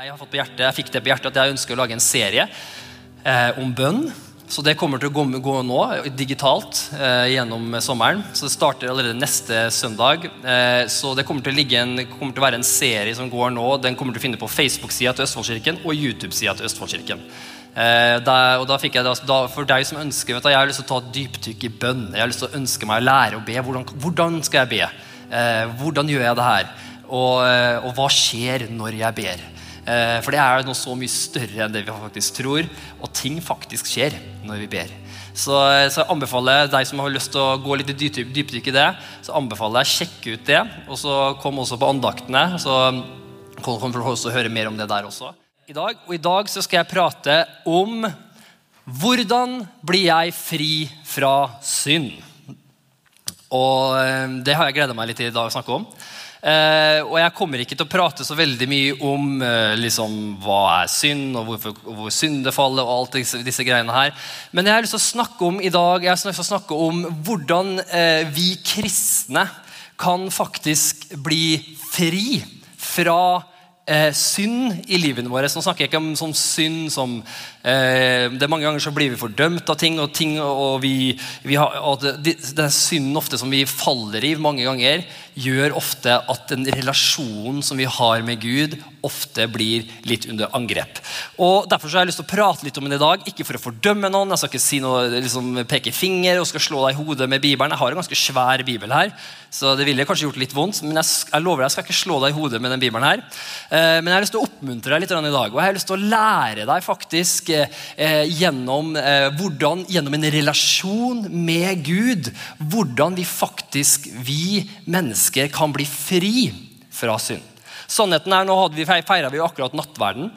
Jeg har fått på hjertet, jeg fikk det på hjertet at jeg ønsker å lage en serie eh, om bønn. Så det kommer til å gå, gå nå digitalt eh, gjennom sommeren. Så det starter allerede neste søndag. Eh, så det kommer til, en, kommer til, å være en serie som går nå. Den kommer til å finne på Facebook-sida til Østfoldkirken og YouTube-sida til Østfoldkirken. Eh, der, og da fikk jeg da, For deg som ønsker vet du, Jeg har lyst til å ta et dypdykk i bønn. Jeg har lyst til å ønske meg å lære å be. Hvordan, hvordan skal jeg be? Eh, hvordan gjør jeg det her? Og, eh, og hva skjer når jeg ber? Eh, for det er noe så mye større enn det vi faktisk tror. Og ting faktisk skjer når vi ber. Så, eh, så jeg anbefaler deg som har lyst til å gå litt dypdykk i det, så anbefaler jeg å sjekke ut det. Og så kom også på andaktene. Så kommer du også høre mer om det der også. I dag, og i dag så skal jeg prate om hvordan blir jeg fri fra synd. Og eh, det har jeg gleda meg litt til i dag å snakke om. Uh, og jeg kommer ikke til å prate så veldig mye om eh, liksom, hva er synd, og hvorfor, hvor syndefallet og alt disse, disse, greiene her. Men jeg har lyst til å snakke om i dag jeg har lyst til å snakke om hvordan eh, vi kristne kan faktisk bli fri fra synd i livene våre. Nå snakker jeg ikke om sånn synd som det er Mange ganger så blir vi fordømt av ting, og, ting, og, vi, vi har, og det, det, synden ofte som vi faller i mange ganger gjør ofte at den relasjonen som vi har med Gud, ofte blir litt under angrep. Og Derfor så har jeg lyst til å prate litt om det i dag. Ikke for å fordømme noen, jeg skal ikke si noe, liksom, peke finger og skal slå deg i hodet med Bibelen. Jeg har en ganske svær bibel her, så det ville kanskje gjort litt vondt. Men jeg, jeg lover deg, jeg skal ikke slå deg i hodet med den bibelen her. Eh, men jeg har lyst til å oppmuntre deg litt i dag. Og jeg har lyst til å lære deg faktisk eh, gjennom, eh, hvordan, gjennom en relasjon med Gud hvordan vi faktisk, vi mennesker, kan bli fri fra synd. Sannheten er, Nå hadde vi feira vi akkurat nattverden.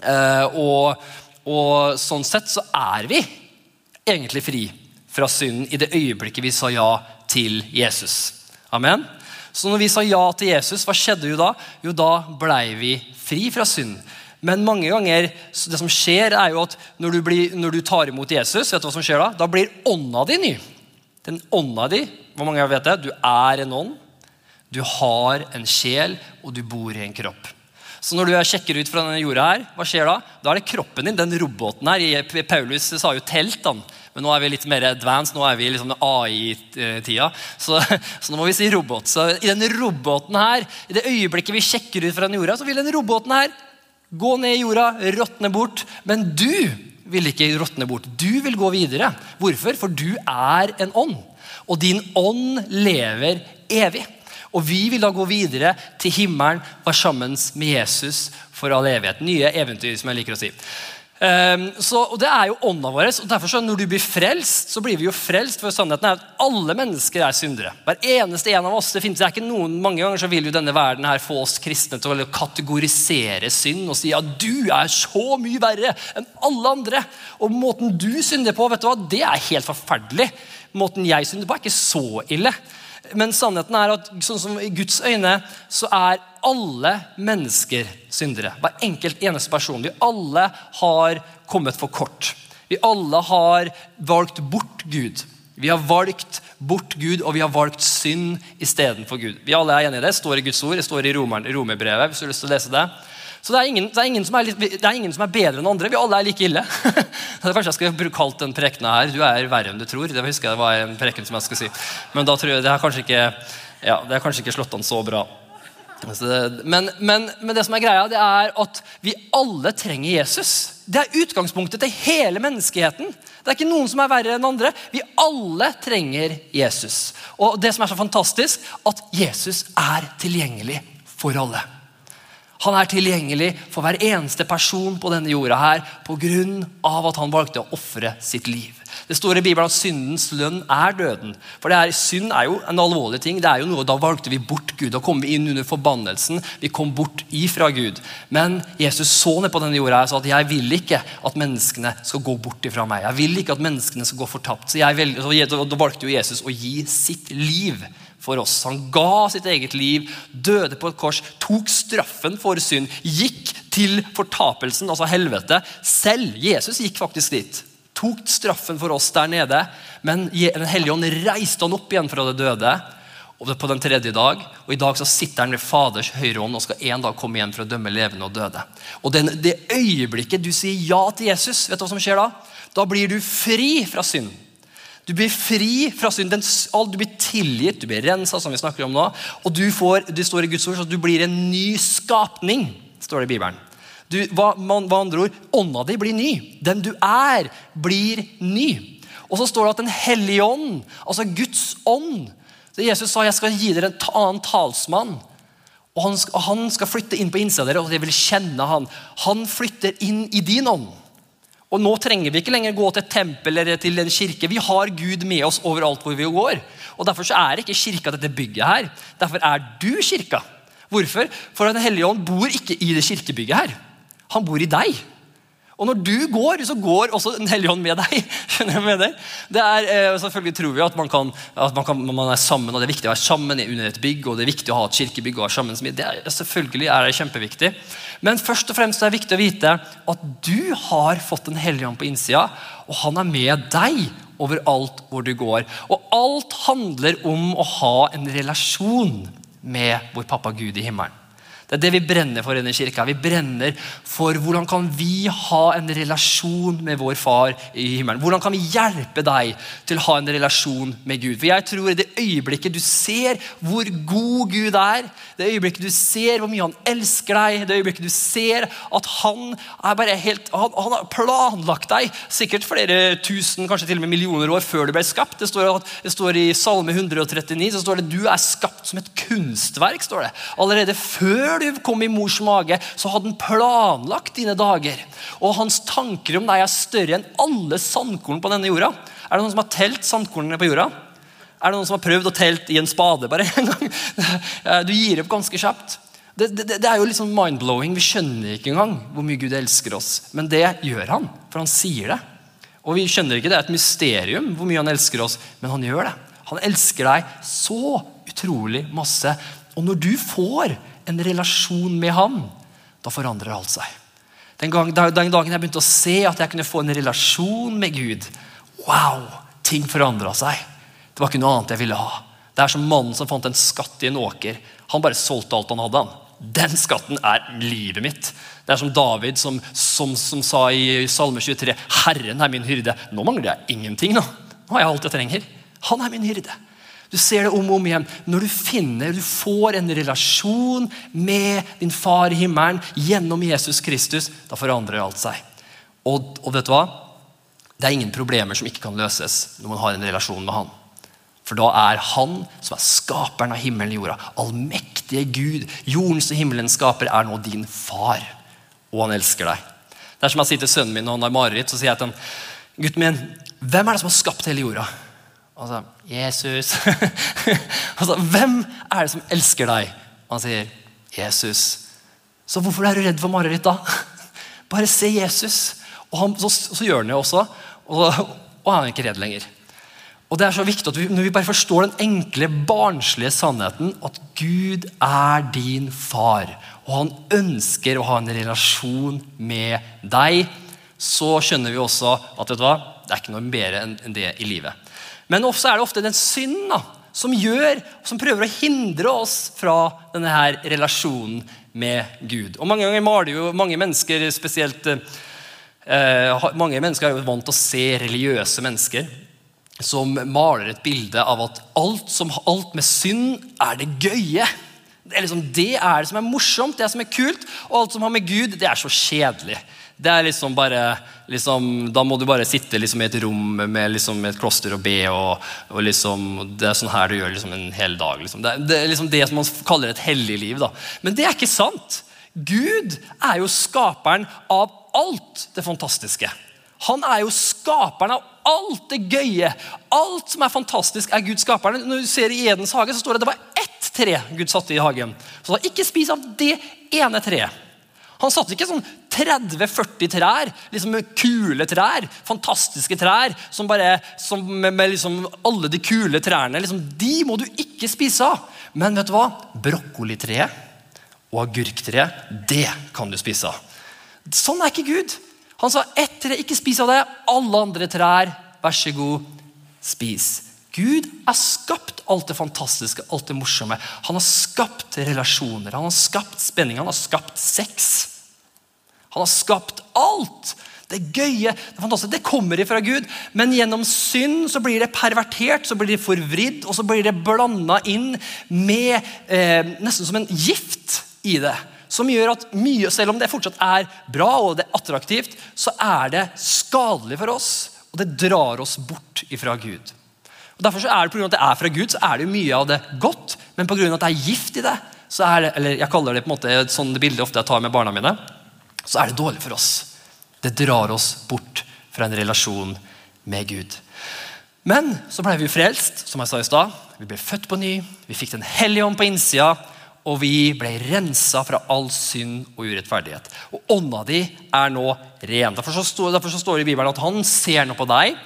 Eh, og, og, sånn sett så er vi egentlig fri fra synden i det øyeblikket vi sa ja til Jesus. Amen. Så når vi sa ja til Jesus, hva skjedde jo da? Jo, da blei vi fri fra synd. Men mange ganger, det som skjer er jo at når du, blir, når du tar imot Jesus, vet du hva som skjer da? Da blir ånda di ny. Den ånda di, hvor mange vet det? Du er en ånd. Du har en sjel, og du bor i en kropp. Så når du sjekker ut fra denne jorda, her, hva skjer da? Da er det kroppen din, den roboten her. Paulus sa jo telt, han. Men nå er vi litt mer advanced. Nå er vi liksom AI-tida. Så, så, nå må vi si robot. Så i denne roboten her, i det øyeblikket vi sjekker ut fra denne jorda, så vil denne roboten her gå ned i jorda, råtne bort. Men du vil ikke råtne bort. Du vil gå videre. Hvorfor? For du er en ånd. Og din ånd lever evig. Og vi vil da gå videre til himmelen, være sammen med Jesus for all evighet. Nye eventyr, som jeg liker å si. Um, så, og Det er jo ånda vår. og derfor så Når du blir frelst, så blir vi jo frelst. For sannheten er at alle mennesker er syndere. Hver eneste en av oss. det finnes, det er ikke noen, Mange ganger så vil jo denne verden her få oss kristne til å kategorisere synd og si at du er så mye verre enn alle andre. Og måten du synder på, vet du hva, det er helt forferdelig. Måten jeg synder på, er ikke så ille. Men sannheten er at sånn som i Guds øyne så er alle mennesker syndere. Hver enkelt eneste person. Vi alle har kommet for kort. Vi alle har valgt bort Gud. Vi har valgt bort Gud, og vi har valgt synd istedenfor Gud. Vi alle er enige i det. Det står i Guds ord, det står i romerbrevet. hvis du har lyst til å lese det. Så det er, ingen, det, er er litt, det er, ingen, som er bedre enn andre. Vi alle er like ille. Kanskje jeg skulle bruke kalt den prekena her 'Du er verre enn du tror'. Det husker jeg det var en preken som jeg skulle si. Men da tror jeg det har kanskje ikke, ja, det er kanskje ikke slått an så bra. Men, men, men, det som er greia, det er at vi alle trenger Jesus. Det er utgangspunktet til hele menneskeheten. Det er ikke noen som er verre enn andre. Vi alle trenger Jesus. Og det som er så fantastisk, at Jesus er tilgjengelig for alle. Han er tilgjengelig for hver eneste person på denne jorda her pga. at han valgte å ofre sitt liv. Det står i Bibelen at syndens lønn er døden. For er, Synd er jo en alvorlig ting. det er jo noe, Da valgte vi bort Gud. Da kom vi inn under forbannelsen. Vi kom bort ifra Gud. Men Jesus så ned på denne jorda og sa at jeg vil ikke at menneskene skal gå bort ifra meg. Jeg vil ikke at menneskene skal gå fortapt. Så, velger, så Da valgte jo Jesus å gi sitt liv for oss. Han ga sitt eget liv, døde på et kors, tok straffen for synd, gikk til fortapelsen, altså helvete, selv. Jesus gikk faktisk dit. Tok straffen for oss der nede, men Den hellige ånd reiste han opp igjen fra det døde. og på den tredje dag. Og i dag så sitter han ved Faders høyre hånd og skal en dag komme igjen for å dømme levende og døde. Og den, Det øyeblikket du sier ja til Jesus, vet du hva som skjer da? Da blir du fri fra synd. Du blir fri fra synd. Du blir tilgitt, du blir rensa, som vi snakker om nå. Og du får, det står i Guds ord så du blir en ny skapning, står det i Bibelen. Du, hva, hva andre ord? Ånda di blir ny. Den du er, blir ny. Og så står det at Den hellige ånd, altså Guds ånd så Jesus sa jeg skal gi dere en annen talsmann. Og han skal, han skal flytte inn på innsida av dere, og dere vil kjenne han. Han flytter inn i din ånd. Og Nå trenger vi ikke lenger gå til et tempel eller til en kirke. Vi har Gud med oss overalt hvor vi går. Og Derfor så er ikke kirka dette bygget her. Derfor er du kirka. Hvorfor? For Den hellige ånd bor ikke i det kirkebygget her. Han bor i deg. Og når du går, så går også Den hellige ånd med deg. med deg? Det er, eh, selvfølgelig tror vi at man, kan, at man, kan, man, er sammen, og det er viktig å være sammen under et bygg. og Det er viktig å ha et kirkebygg. og sammen. Det er, selvfølgelig er det kjempeviktig. Men først og fremst er det viktig å vite at du har fått Den hellige ånd på innsida, og han er med deg overalt hvor du går. Og alt handler om å ha en relasjon med vår pappa Gud i himmelen. Det er det vi brenner for i denne kirka. Vi brenner for hvordan kan vi ha en relasjon med vår far i himmelen. Hvordan kan vi hjelpe deg til å ha en relasjon med Gud? For jeg tror i det øyeblikket du ser hvor god Gud er, det øyeblikket du ser hvor mye han elsker deg, det øyeblikket du ser at han er bare helt, han, han har planlagt deg sikkert flere tusen, kanskje til og med millioner år før du ble skapt. Det står, det står i Salme 139 så står det du er skapt som et kunstverk. står det. Allerede før du kom i mors mage, så hadde han planlagt dine dager. Og hans tanker om deg er større enn alle sandkorn på denne jorda. Er det noen som har telt sandkornene på jorda? Er det noen som har prøvd å telt i en spade bare en gang? Du gir opp ganske kjapt. Det, det, det, er jo liksom mind-blowing. Vi skjønner ikke engang hvor mye Gud elsker oss. Men det gjør han, for han sier det. Og vi skjønner ikke, Det er et mysterium hvor mye han elsker oss, men han gjør det. Han elsker deg så utrolig masse. Og når du får en relasjon med han, da forandrer alt seg. Den, gang, den dagen jeg begynte å se at jeg kunne få en relasjon med Gud, wow, ting forandra seg. Det var ikke noe annet jeg ville ha. Det er som mannen som fant en skatt i en åker. Han bare solgte alt han hadde. han. Den skatten er livet mitt. Det er som David som, som, som sa i Salme 23.: Herren er min hyrde. Nå mangler jeg ingenting. Nå Nå har jeg alt jeg trenger. Han er min hyrde. Du ser det om og om igjen. Når du finner, du får en relasjon med din far i himmelen gjennom Jesus Kristus, da forandrer alt seg. Og, og, vet du hva? Det er ingen problemer som ikke kan løses når man har en relasjon med han. For da er han som er skaperen av himmelen og jorda, allmektige Gud, jordens og himmelens skaper, er nå din far. Og han elsker deg. Det er som jeg sier til sønnen min når han har mareritt, så sier jeg til ham, gutten min, hvem er det som har skapt hele jorda? Altså, Jesus. altså, hvem er det som elsker deg? Han sier, Jesus. Så hvorfor er du redd for mareritt, da? Bare se Jesus. Og han, så, så, gjør han det også, og, og han er ikke redd lenger. Og det er så viktig at vi, Når vi bare forstår den enkle, barnslige sannheten at Gud er din far, og han ønsker å ha en relasjon med deg, så skjønner vi også at vet du hva, det er ikke noe bedre enn det i livet. Men også er det ofte den synd da, som gjør, som prøver å hindre oss fra denne her relasjonen med Gud. Og Mange ganger maler jo mange mennesker spesielt eh, Mange mennesker er jo vant til å se religiøse mennesker som maler et bilde av at alt, som, alt med synd er det gøye. Det er, liksom, det er det som er morsomt, det som er kult, og alt som har med Gud, det er så kjedelig. Det er liksom bare liksom, Da må du bare sitte liksom i et rom med liksom et kloster og be. Og, og liksom, Det er sånn her du gjør liksom en hel dag. Liksom. Det, det, er liksom det som man kaller et hellig liv. Da. Men det er ikke sant. Gud er jo skaperen av alt det fantastiske. Han er jo skaperen av alt det gøye. Alt som er fantastisk, er Gud skaperen. Når du ser I Edens hage så står det at det var ett tre Gud satte i hagen. Så da ikke spis av det ene treet. Han satte ikke sånn 30-40 trær, liksom kule trær, fantastiske trær, som bare, som med, med liksom alle de kule trærne. Liksom, de må du ikke spise av. Men vet du hva? Brokkolitreet og agurktreet, det kan du spise av. Sånn er ikke Gud. Han sa ett tre, ikke spis av det. Alle andre trær, vær så god, spis. Gud har skapt alt det fantastiske, alt det morsomme. Han har skapt relasjoner, han har skapt spenning, han har skapt sex. Han har skapt alt. Det gøye, det fantastiske, det kommer ifra Gud. Men gjennom synd så blir det pervertert, så blir det forvridd, og så blir det blanda inn med eh, nesten som en gift i det. Som gjør at mye, selv om det fortsatt er bra og det er attraktivt, så er det skadelig for oss. Og det drar oss bort ifra Gud. Og derfor så er det, av at det er fra Gud, så er det jo mye av det godt. Men pga. at det er gift i det, så er det, eller jeg kaller det på en måte sånn det bildet ofte jeg tar med barna mine, så er det dårlig for oss. Det drar oss bort fra en relasjon med Gud. Men så ble vi frelst, som jeg sa i stad. Vi ble født på ny. Vi fikk Den hellige ånd på innsida. Og vi ble rensa fra all synd og urettferdighet. Og ånda di er nå ren. Derfor så, står, derfor så står det i Bibelen at han ser nå på deg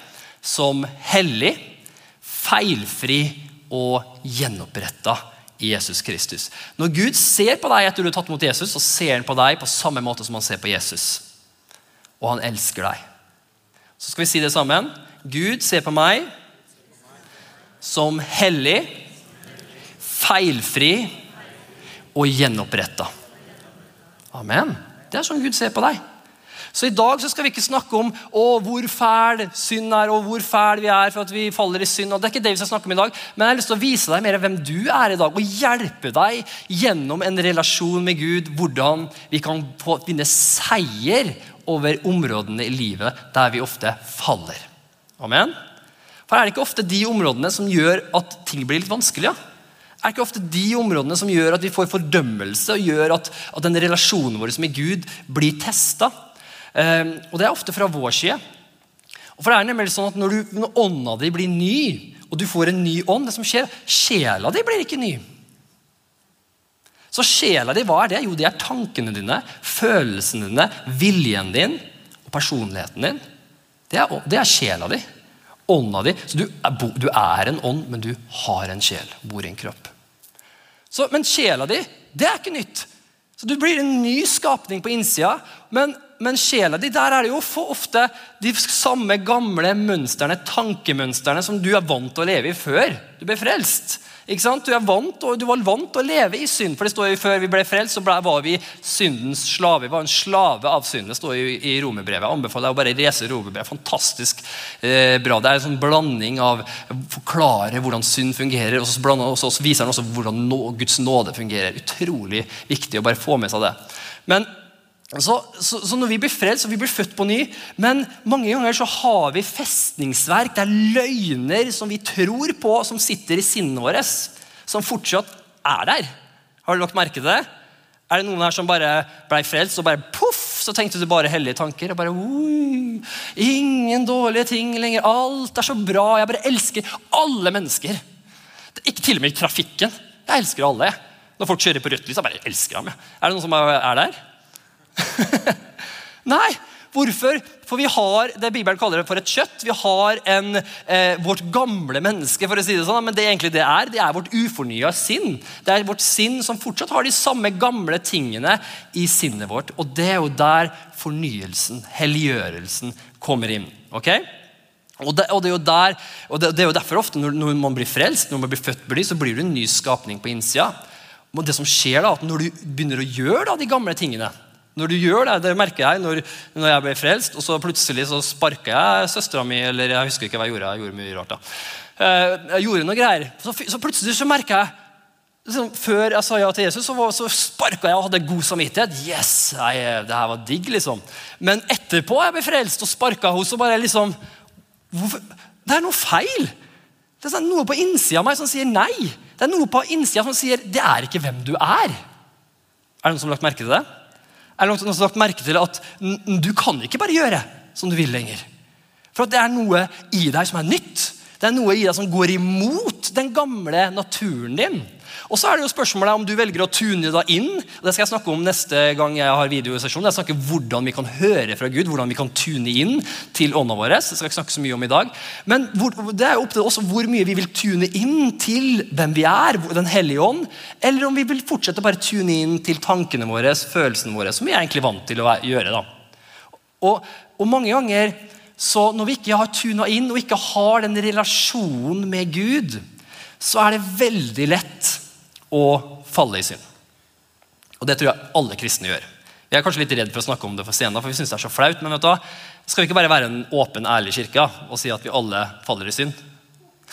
som hellig, feilfri og gjenoppretta i Jesus Kristus. Når Gud ser på deg etter du har tatt imot Jesus, så ser han på deg på samme måte som han ser på Jesus. Og han elsker deg. Så skal vi si det sammen. Gud ser på meg som hellig, feilfri og gjenoppretta. Amen. Det er sånn Gud ser på deg. Så i dag så skal vi ikke snakke om å, hvor fæl synd er, og hvor fæl vi er for at vi faller i synd. og det er ikke det vi skal snakke om i dag, Men jeg har lyst til å vise deg mer hvem du er i dag, og hjelpe deg gjennom en relasjon med Gud, hvordan vi kan få vinne seier over områdene i livet der vi ofte faller. Amen. For er det ikke ofte de områdene som gjør at ting blir litt vanskelig? Ja? er ikke ofte de områdene som gjør at vi får fordømmelse og gjør at, at den relasjonen vår med Gud blir testa. Um, og det er ofte fra vår side. For det er nemlig sånn at Når, du, når ånda di blir ny, og du får en ny ånd det som skjer, Sjela di blir ikke ny. Så sjela di, hva er det? Jo, det er tankene dine, følelsene dine, viljen din og personligheten din. Det er, det er sjela di. Ånda di. Så du er, du er, en ånd, men du har en sjel. Bor i en kropp. Så, men sjela di, det er ikke nytt. Så Du blir en ny skapning på innsida, men men sjela di, der er det jo for ofte de samme gamle mønstrene, tankemønstrene som du er vant til å leve i før du ble frelst. Ikke sant? Du, er vant, og du var vant til å leve i synd. for det står jo Før vi ble frelst, så ble, var vi syndens slave. Vi var en slave av synd. Det står jo i romerbrevet. Jeg anbefaler deg å bare lese romerbrevet. Fantastisk eh, bra. Det er en sånn blanding av å forklare hvordan synd fungerer, og så, og så viser han også hvordan nå, Guds nåde fungerer. Utrolig viktig å bare få med seg det. Men så, så, så, når vi blir frelst og vi blir født på ny Men mange ganger så har vi festningsverk. Det er løgner som vi tror på, som sitter i sinnet vårt. Som fortsatt er der. Har du lagt merke til det? Er det noen her som bare ble frelst, og bare poff, så tenkte du bare hellige tanker? og bare, Ingen dårlige ting lenger. Alt er så bra. Jeg bare elsker alle mennesker. Ikke til og med i trafikken. Jeg elsker alle. Når folk kjører på rødt lys, jeg bare elsker dem. Er det noen som er der? Nei, hvorfor? For vi har det Bibelen kaller det for et kjøtt. Vi har en, eh, vårt gamle menneske, for å si det sånn. Men det egentlig det er. Det er vårt ufornya sinn. Det er vårt sinn som fortsatt har de samme gamle tingene i sinnet vårt. Og det er jo der fornyelsen, helliggjørelsen, kommer inn. ok? Og det, og det, er jo der, og det, det, er jo derfor ofte når, når, man blir frelst, når man blir født blir, så blir du en ny skapning på innsida. Men det som skjer da, at Når du begynner å gjøre da, de gamle tingene, når du gjør det, det merker jeg når, når jeg ble frelst, og så plutselig så sparka jeg søstera mi, eller jeg husker ikke hva jeg gjorde. Jeg gjorde mye rart da. Eh, jeg gjorde noe greier. Så, så plutselig så merka jeg liksom, Før jeg sa ja til Jesus, så, var, så sparka jeg og hadde god samvittighet. Yes, jeg, det her var digg, liksom. Men etterpå jeg ble frelst og sparka henne, så bare liksom hvorfor? Det er noe feil. Det er noe på innsida av meg som sier nei. Det er noe på innsida som sier det er ikke hvem du er. Er det noen som har lagt merke til det? Er det noen som har lagt merke til at du kan ikke bare gjøre som du vil lenger. For det er noe i deg som er nytt. Det er noe i deg som går imot den gamle naturen din. Og så er det jo spørsmålet om du velger å tune deg inn. og Det skal jeg snakke om neste gang jeg har videosesjon. Jeg snakker hvordan vi kan høre fra Gud, hvordan vi kan tune inn til ånda vår. Det skal jeg ikke snakke så mye om i dag. Men det er jo opp til oss hvor mye vi vil tune inn til hvem vi er, Den hellige ånd, eller om vi vil fortsette å bare tune inn til tankene våre, følelsene våre, som vi er egentlig vant til å gjøre. da. Og, og mange ganger så når vi ikke har tuna inn og ikke har den relasjonen med Gud, så er det veldig lett å falle i synd. Og det tror jeg alle kristne gjør. Vi er kanskje litt redd for å snakke om det for scenen, for vi synes det er så flaut. Men vet du hva? skal vi ikke bare være en åpen, ærlig kirke og si at vi alle faller i synd?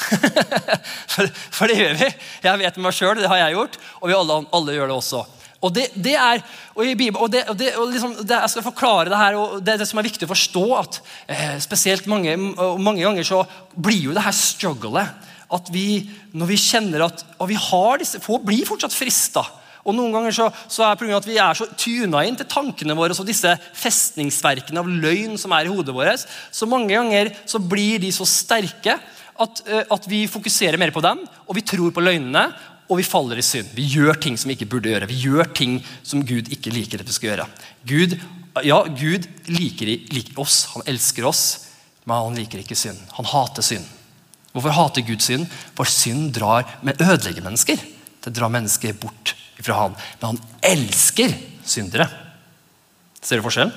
for, for, det gjør vi. Jeg vet meg sjøl, det har jeg gjort. Og vi alle, alle gjør det også. Og det, det er, og i Bibelen, og det, og det, og liksom, Jeg skal forklare det her, og det er det som er viktig å forstå. at eh, spesielt mange, mange ganger så blir jo det her strugglet at vi, når vi kjenner at og vi har disse, få blir fortsatt frista. Og noen ganger så, så er det at vi er så tuna inn til tankene våre og disse festningsverkene av løgn som er i hodet vårt. Så mange ganger så blir de så sterke at, eh, at vi fokuserer mer på dem, og vi tror på løgnene og vi faller i synd. Vi gjør ting som vi ikke burde gjøre. Vi gjør ting som Gud ikke liker at vi skal gjøre. Gud, ja, Gud liker, liker oss, han elsker oss, men han liker ikke synd. Han hater synd. Hvorfor hater Gud synd? For synd drar med ødelegger mennesker. Det drar mennesker bort fra han. Men han elsker syndere. Ser du forskjellen?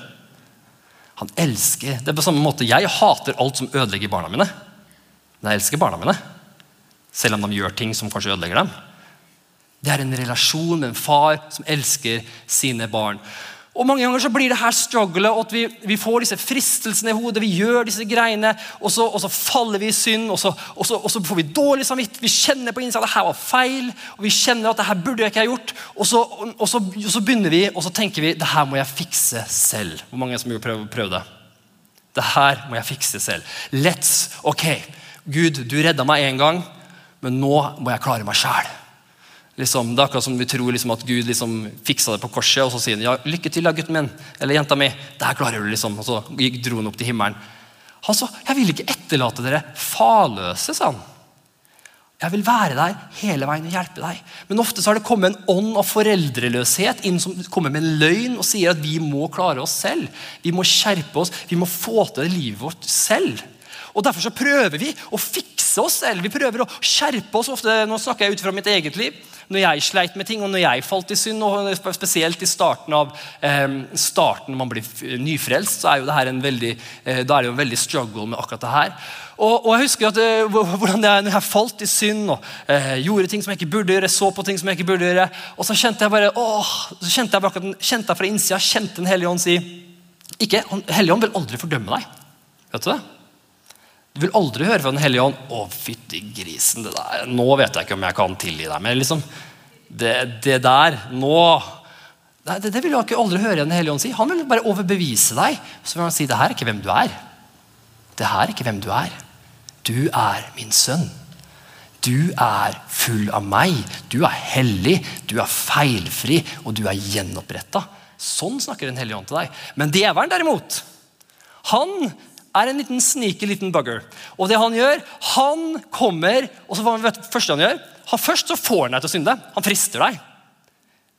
Han elsker, Det er på samme måte Jeg hater alt som ødelegger barna mine. Men jeg elsker barna mine. Selv om de gjør ting som kanskje ødelegger dem. Det er en relasjon med en far som elsker sine barn. Og Mange ganger så blir det her struggle, at vi, vi, får disse fristelsene i hodet. Vi gjør disse greiene, og så, og så faller vi i synd. Og så, og, så, og så, får vi dårlig samvittighet. Vi kjenner på innsida at dette var feil. og Vi kjenner at dette burde jeg ikke ha gjort. Og så, begynner vi, og så tenker vi det her må jeg fikse selv. Hvor mange som har prøvd det? Det her må jeg fikse selv. Let's, ok, Gud, du redda meg én gang, men nå må jeg klare meg sjæl. Liksom, det er akkurat som vi tror liksom, at Gud liksom, fiksa det på korset, og så sier han ja, 'Lykke til, da, gutten min.' Eller 'Jenta mi.' Det her klarer du, liksom. Og så dro han opp til himmelen. Han sa, 'Jeg vil ikke etterlate dere farløse', sa han. 'Jeg vil være der hele veien og hjelpe deg.' Men ofte så har det kommet en ånd av foreldreløshet inn som kommer med en løgn og sier at vi må klare oss selv. Vi må skjerpe oss, vi må få til livet vårt selv. Og Derfor så prøver vi å fikse oss selv. Vi prøver å skjerpe oss. ofte, Nå snakker jeg ut fra mitt eget liv når jeg sleit med ting, og når jeg falt i synd, og spesielt i starten av eh, starten når man blir nyfrelst, så er jo det her en veldig, eh, da er det jo en veldig struggle med akkurat det her. Og, og jeg husker at, eh, hvordan jeg, når jeg falt i synd og eh, gjorde ting som jeg ikke burde gjøre, så på ting som jeg ikke burde gjøre, og så kjente jeg bare åh, så kjente jeg, bare, kjente jeg fra innsida kjente Den hellige ånd si ikke, Hellige ånd vil aldri fordømme deg. Vet du det? Du vil aldri høre fra Den hellige ånd 'Å, fytti grisen, det der, nå vet jeg ikke om jeg kan tilgi deg.' Men liksom, det, det der, nå det, det, vil du aldri høre Den hellige ånd si. Han vil bare overbevise deg. Så vil han si 'Det her er ikke hvem du er'. Det her er ikke hvem du er. Du er min sønn. Du er full av meg. Du er hellig, du er feilfri, og du er gjenoppretta. Sånn snakker Den hellige ånd til deg. Men djevelen, derimot, han er en liten sneaky liten bugger. Og det han gjør, han kommer og så vet du, første han gjør, han Først så får han deg til å synde. Han frister deg.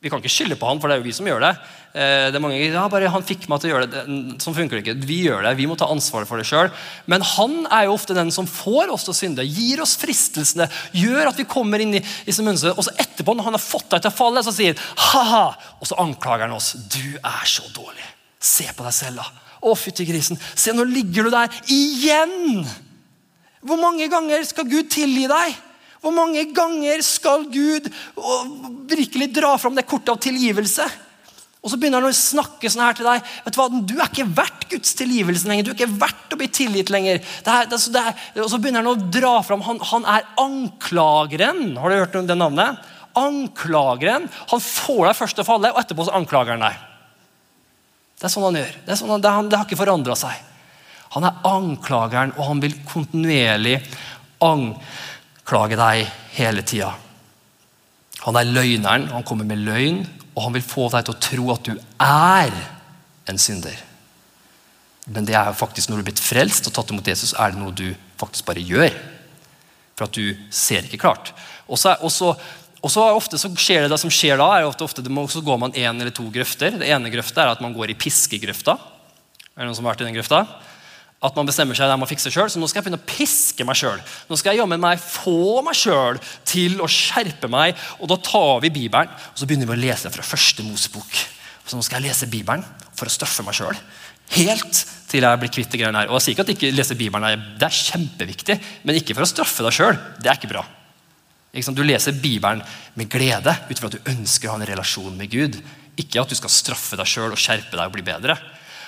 Vi kan ikke skylde på han, for det er jo vi som gjør det. Eh, det er mange, ja, bare Han fikk meg til å gjøre det. Sånn funker det ikke. Vi gjør det, vi må ta ansvaret for det sjøl. Men han er jo ofte den som får oss til å synde, gir oss fristelsene, gjør at vi kommer inn i sin mønstrene. Og så etterpå, når han har fått deg til å falle, så sier han ha-ha, og så anklager han oss. Du er så dårlig. Se på deg selv, da. Å, fytti grisen. Se, nå ligger du der igjen! Hvor mange ganger skal Gud tilgi deg? Hvor mange ganger skal Gud virkelig dra fram det kortet av tilgivelse? Og så begynner han å snakke sånn her til deg. vet Du hva, du er ikke verdt Guds tilgivelse lenger. Du er ikke verdt å bli tilgitt lenger. Det er, det det er, og så begynner han å dra fram Han, han er anklageren. Har du hørt det navnet? Anklageren. Han får deg først til å falle, og etterpå så anklager han deg. Det er sånn han gjør. Det, sånn han, det, han, det har ikke forandra seg. Han er anklageren, og han vil kontinuerlig anklage deg hele tida. Han er løgneren, han kommer med løgn, og han vil få deg til å tro at du er en synder. Men det er jo faktisk når du er blitt frelst og tatt imot Jesus, er det noe du faktisk bare gjør. For at du ser ikke klart. Og så, og så ofte så skjer det, det som skjer da, er ofte, ofte så går man én eller to grøfter. Det ene grøfta er at man går i piskegrøfta. Er det noen som har vært i den grøfta? At man bestemmer seg der man fikse selv, så nå skal jeg begynne å piske meg sjøl. Nå skal jeg jammen meg få meg sjøl til å skjerpe meg. Og da tar vi Bibelen og så begynner vi å lese fra første Mosebok. Så nå skal jeg lese Bibelen for å straffe meg sjøl. Helt til jeg blir kvitt det greiene her. Og jeg sier ikke at ikke lese Bibelen det er kjempeviktig, men ikke for å straffe deg sjøl. Det er ikke bra. Du leser Bibelen med glede ut fra at du ønsker å ha en relasjon med Gud. Ikke at du skal straffe deg sjøl og skjerpe deg og bli bedre.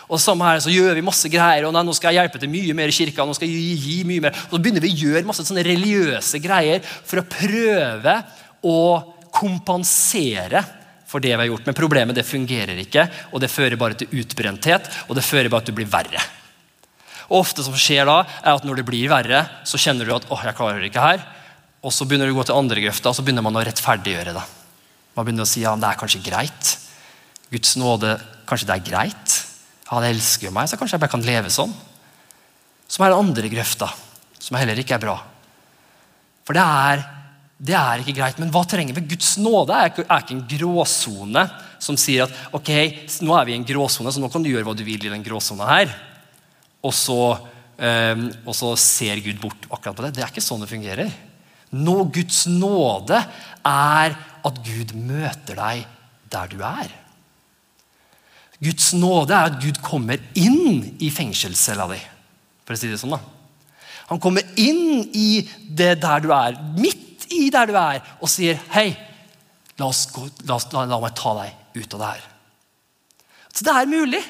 Og samme her, så gjør vi masse greier, og nei, nå skal jeg hjelpe til mye mer i kirka. nå skal jeg gi, mye mer. Og Så begynner vi å gjøre masse sånne religiøse greier for å prøve å kompensere for det vi har gjort. Men problemet det fungerer ikke, og det fører bare til utbrenthet, og det fører bare til at du blir verre. Og ofte som skjer da, er at når det blir verre, så kjenner du at åh, jeg klarer det ikke her. Og så begynner du å gå til andre grøfta, og så begynner man å rettferdiggjøre det. Man begynner å si ja, det er kanskje greit. Guds nåde, kanskje det er greit. Han elsker meg, så kanskje jeg bare kan leve sånn. Som er den andre grøfta, som heller ikke er bra. For det er det er ikke greit. Men hva trenger vi? Guds nåde er ikke, er ikke en gråsone som sier at ok, nå er vi i en gråsone, så nå kan du gjøre hva du vil i den gråsona her. Og så, um, og så, ser Gud bort akkurat på det. Det er ikke sånn det fungerer. Nå, Guds nåde er at Gud møter deg der du er. Guds nåde er at Gud kommer inn i fengselscella di. For å si det sånn da. Han kommer inn i det der du er. Midt i der du er, og sier hei, la, gå, la, la, la meg ta deg ut av det her. Så det er mulig.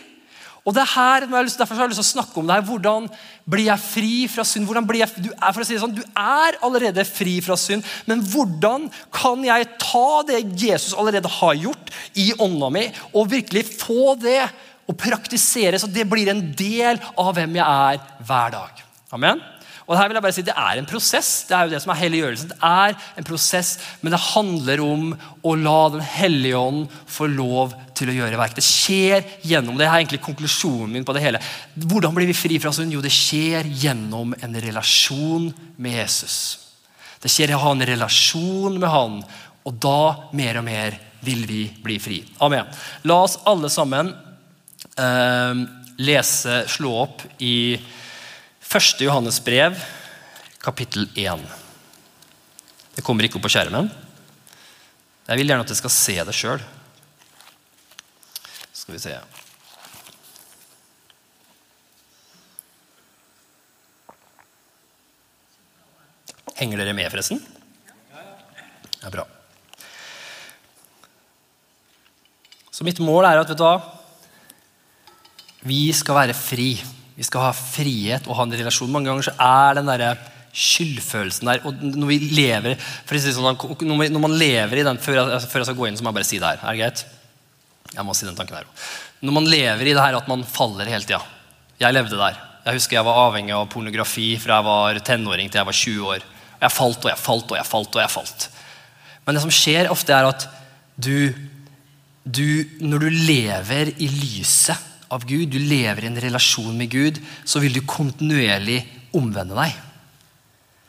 Og det er her, Derfor har jeg lyst til å snakke om det her. Hvordan blir jeg fri fra synd? Hvordan blir jeg, du, er, si det sånn, du er allerede fri fra synd, men hvordan kan jeg ta det Jesus allerede har gjort, i ånda mi, og virkelig få det og praktisere så det blir en del av hvem jeg er hver dag? Amen? Og her vil jeg bare si Det er en prosess. Det er jo det som er helliggjørelsen. Det er en prosess, men det handler om å la Den hellige ånd få lov til å gjøre verk. Det skjer gjennom det. er egentlig konklusjonen min på det hele. Hvordan blir vi fri fra synd? Jo, det skjer gjennom en relasjon med Jesus. Det skjer å ha en relasjon med Han, og da mer og mer vil vi bli fri. Amen. La oss alle sammen eh, lese, slå opp i Første Johannes brev, kapittel 1. Det kommer ikke opp på skjermen. Jeg vil gjerne at dere skal se det sjøl. Skal vi se Henger dere med, forresten? Det Ja, bra. Så mitt mål er at vet du hva, vi skal være fri. Vi skal ha frihet og ha en relasjon. Mange ganger så er den der skyldfølelsen der og Når vi lever si sånn, når man lever i den før jeg, før jeg, skal gå inn, så må jeg bare si det her. Er det greit? Jeg må si den tanken her Når man lever i det her at man faller hele tida. Jeg levde der. Jeg husker jeg var avhengig av pornografi fra jeg var tenåring til jeg var 20 år. Jeg falt og jeg falt og jeg falt. og jeg falt. Men det som skjer ofte, er at du, du Når du lever i lyset av Gud, du lever i en relasjon med Gud, så vil du kontinuerlig omvende deg.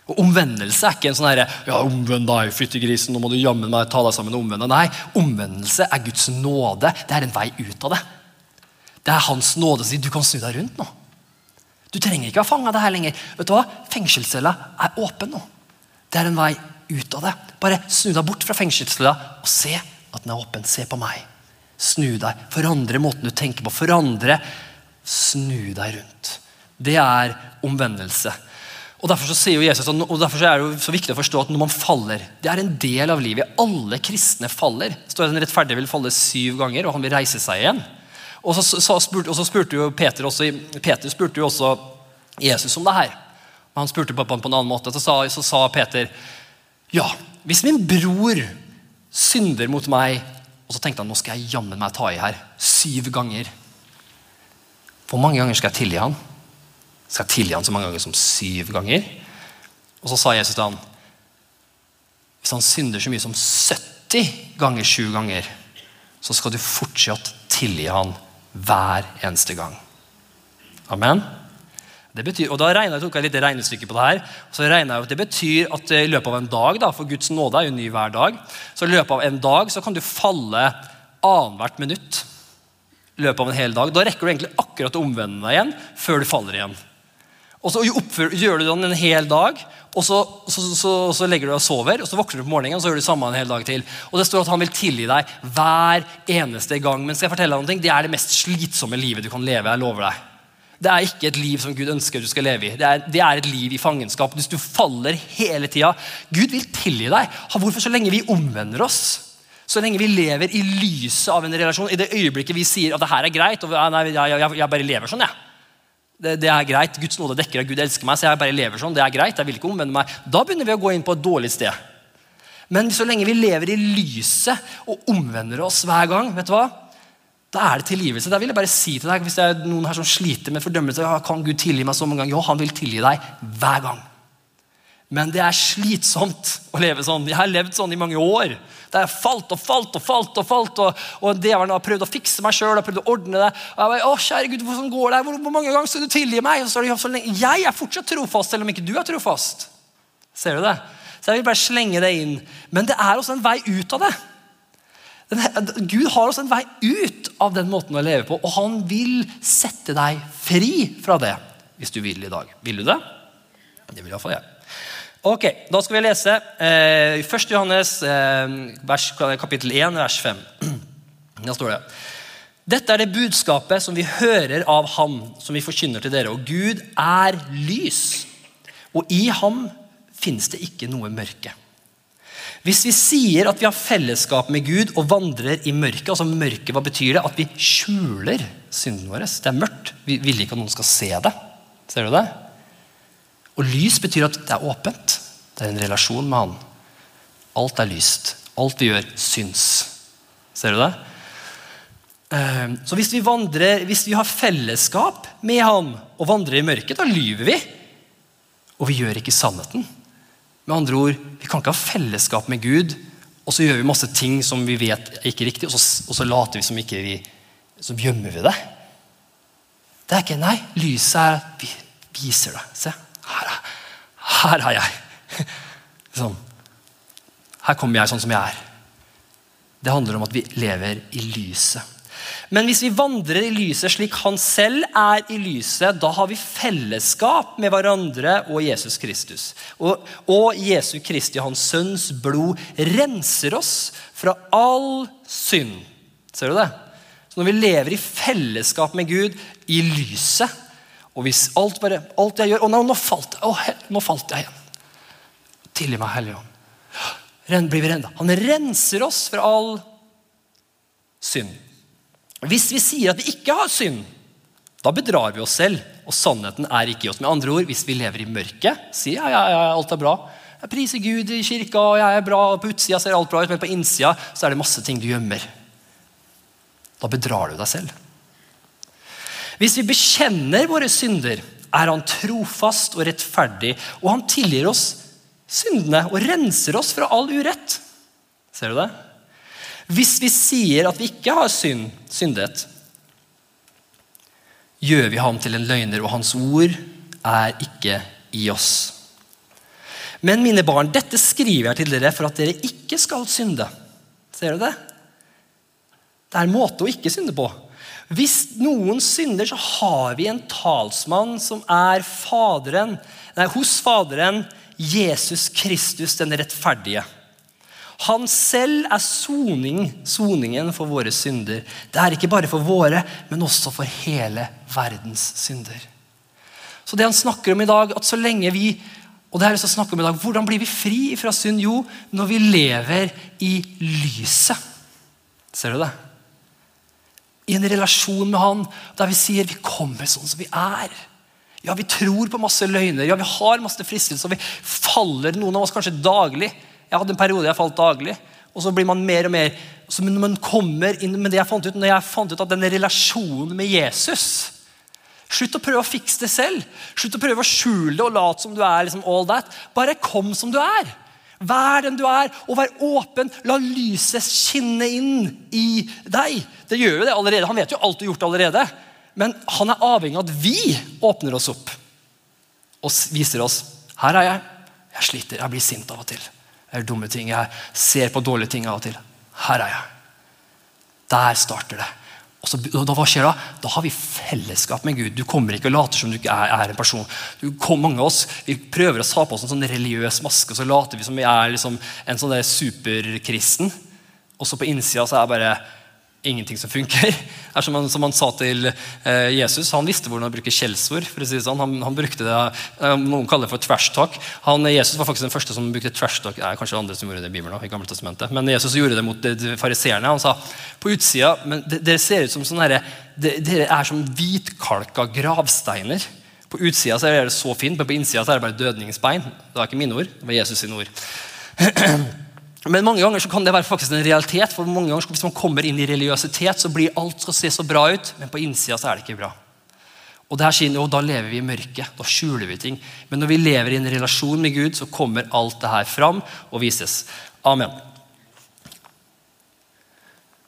Og Omvendelse er ikke en sånn herre ja, omvend deg, fyttegrisen, nå må du jammen meg ta deg sammen og omvende. Nei, omvendelse er Guds nåde. Det er en vei ut av det. Det er Hans nåde som sier du kan snu deg rundt nå. Du trenger ikke å fange det her lenger. Vet du hva? Fengselscella er åpen nå. Det er en vei ut av det. Bare snu deg bort fra fengselscella og se at den er åpen. Se på meg. Snu deg. Forandre måten du tenker på. Forandre. Snu deg rundt. Det er omvendelse. Og Derfor så sier jo Jesus, og derfor så er det jo så viktig å forstå at når man faller Det er en del av livet. Alle kristne faller. Står at En rettferdig vil falle syv ganger, og han vil reise seg igjen. Og så, så, spurte, og så spurte jo Peter også, Peter spurte jo også Jesus om det her. Men han spurte pappaen på en annen måte. Så sa, så sa Peter ja, hvis min bror synder mot meg og så tenkte han nå skal jeg jammen meg ta i her. Syv ganger. Hvor mange ganger skal jeg tilgi han? Skal jeg tilgi han så mange ganger som syv ganger? Og så sa Jesus til han hvis han synder så mye som 70 ganger sju ganger, så skal du fortsatt tilgi han hver eneste gang. Amen? Betyr, og da regnet, tok jeg litt regnestykke på Det her, så regna jeg at det betyr at i løpet av en dag da, for Guds nåde er jo ny hver dag, så i løpet av en dag så kan du falle annethvert minutt. I løpet av en hel dag. Da rekker du egentlig akkurat å omvende deg igjen før du faller igjen. Og så oppfører, gjør du den en hel dag, og så, så, så, så legger du deg og sover, og så våkner du på morgenen og så gjør du samme en hel dag til. Og det står at han vil tilgi deg hver eneste gang. Men skal jeg fortelle deg noe? Det er det mest slitsomme livet du kan leve. jeg lover deg. Det er ikke et liv som Gud ønsker du skal leve i. Det er, det er et liv i fangenskap. Hvis du faller hele tida Gud vil tilgi deg. Hvorfor så lenge vi omvender oss? Så lenge vi lever i lyset av en relasjon, i det øyeblikket vi sier at det her er greit og nei, jeg, jeg, jeg bare lever sånn, jeg. Ja. Det, det, er greit. Guds nåde dekker at Gud elsker meg, så jeg bare lever sånn. Det er greit, jeg vil ikke omvende meg. Da begynner vi å gå inn på et dårlig sted. Men så lenge vi lever i lyset og omvender oss hver gang, vet du hva? Da er det tilgivelse. Da vil jeg bare si til deg, Hvis det er noen her som sliter med fordømmelse, ja, kan Gud tilgi meg så mange ganger? Jo, han vil tilgi deg hver gang. Men det er slitsomt å leve sånn. Jeg har levd sånn i mange år. Det har falt og falt og falt. Og falt, og, og djevelen har prøvd å fikse meg sjøl. Prøvd å ordne det. Og jeg bare, å kjære Gud, Hvordan går det? Hvor, hvor mange ganger skal du tilgi meg? Og så er det så lenge. Jeg er fortsatt trofast, selv om ikke du er trofast. Ser du det? Så jeg vil bare slenge det inn. Men det er også en vei ut av det. Gud har også en vei ut av den måten å leve på, og han vil sette deg fri fra det hvis du vil i dag. Vil du det? Det vil iallfall jeg. Ok, Da skal vi lese eh, 1. Johannes eh, vers, kapittel 1, vers 5. Da står det Dette er det budskapet som vi hører av Ham, som vi forkynner til dere. Og Gud er lys, og i ham finnes det ikke noe mørke. Hvis vi sier at vi har fellesskap med Gud og vandrer i mørket altså mørket, Hva betyr det? At vi skjuler synden vår. Det er mørkt. Vi vil ikke at noen skal se det. Ser du det? Og lys betyr at det er åpent. Det er en relasjon med Han. Alt er lyst. Alt vi gjør, syns. Ser du det? Ehm, så hvis vi, vandrer, hvis vi har fellesskap med Han og vandrer i mørket, da lyver vi. Og vi gjør ikke sannheten. Med andre ord, Vi kan ikke ha fellesskap med Gud, og så gjør vi masse ting som vi vet er ikke riktig, og så, og så later vi som ikke vi Så gjemmer vi det. Det er ikke Nei, lyset er Vi viser det. Se. Her, her er jeg. Sånn. Her kommer jeg sånn som jeg er. Det handler om at vi lever i lyset. Men hvis vi vandrer i lyset slik han selv er i lyset, da har vi fellesskap med hverandre og Jesus Kristus. Og, og Jesu Kristi, hans sønns blod, renser oss fra all synd. Ser du det? Så når vi lever i fellesskap med Gud, i lyset og hvis alt, bare, alt jeg gjør Å, nei, nå, falt, å, nå falt jeg igjen. Tilgi meg, Hellige Ånd. Han renser oss fra all synd. Hvis vi sier at vi ikke har synd, da bedrar vi oss selv, og sannheten er ikke i oss. Med andre ord, Hvis vi lever i mørket, sier ja, ja, ja, alt er bra, jeg priser Gud i kirka, og jeg er bra, på utsida ser alt bra ut, men på innsida så er det masse ting du gjemmer. Da bedrar du deg selv. Hvis vi bekjenner våre synder, er han trofast og rettferdig, og han tilgir oss syndene og renser oss fra all urett. Ser du det? Hvis vi sier at vi ikke har synd, syndet, gjør vi ham til en løgner, og hans ord er ikke i oss. Men mine barn, dette skriver jeg til dere for at dere ikke skal synde. Ser du det? Det er en måte å ikke synde på. Hvis noen synder, så har vi en talsmann som er faderen, nei, hos Faderen, Jesus Kristus den rettferdige. Han selv er soning, soningen for våre synder. Det er ikke bare for våre, men også for hele verdens synder. Så det han snakker om i dag, at så lenge vi og det er det snakke om i dag, Hvordan blir vi fri fra synd? Jo, når vi lever i lyset. Ser du det? I en relasjon med Han der vi sier vi kommer sånn som vi er. Ja, Vi tror på masse løgner, ja, vi har masse fristelser, vi faller noen av oss kanskje daglig jeg hadde en periode jeg falt daglig. Og så blir man mer og mer så når man kommer inn Men det jeg fant ut, når jeg fant ut at denne relasjonen med Jesus Slutt å prøve å fikse det selv. Slutt å prøve å skjule det og late som du er liksom all that. Bare kom som du er. Vær den du er, og vær åpen. La lyset skinne inn i deg. Det gjør jo det allerede. Han vet jo alt du har gjort allerede. Men han er avhengig av at vi åpner oss opp og viser oss her er jeg. Jeg sliter, jeg blir sint av og til. Jeg gjør dumme ting. Jeg ser på dårlige ting av og til. Her er jeg. Der starter det. Og så, da, Hva skjer da? Da har vi fellesskap med Gud. Du kommer ikke og later som du ikke er, er en person. Du, mange av oss vi prøver å ta på oss en sånn religiøs maske, og så later vi som vi er liksom en sånn superkristen. Og så på innsida så er det bare ingenting som funker. Er som han, som han sa til eh, Jesus. Han visste hvordan å bruke skjellsord. for å si det sånn. Han, han brukte det, eh, Noen kaller det for trash talk. Han, Jesus var faktisk den første som brukte trash talk. Er kanskje andre som gjorde det i Bibelen, i Gamle Testamentet. Men Jesus gjorde det mot de, de fariseerne. Han sa på utsida men dere ser ut som sånn her, Dere er som hvitkalka gravsteiner. På utsida så er det så fint, men på innsida så er det bare dødningsbein. Det var ikke mine ord, det var Jesus sine ord. Men mange ganger så kan det være faktisk en realitet. for mange ganger Hvis man kommer inn i religiøsitet, så blir alt skal se så bra ut, men på innsida så er det ikke bra. Og, det her, sier, jo, Da lever vi i mørket. Da skjuler vi ting. Men når vi lever i en relasjon med Gud, så kommer alt det her fram og vises. Amen.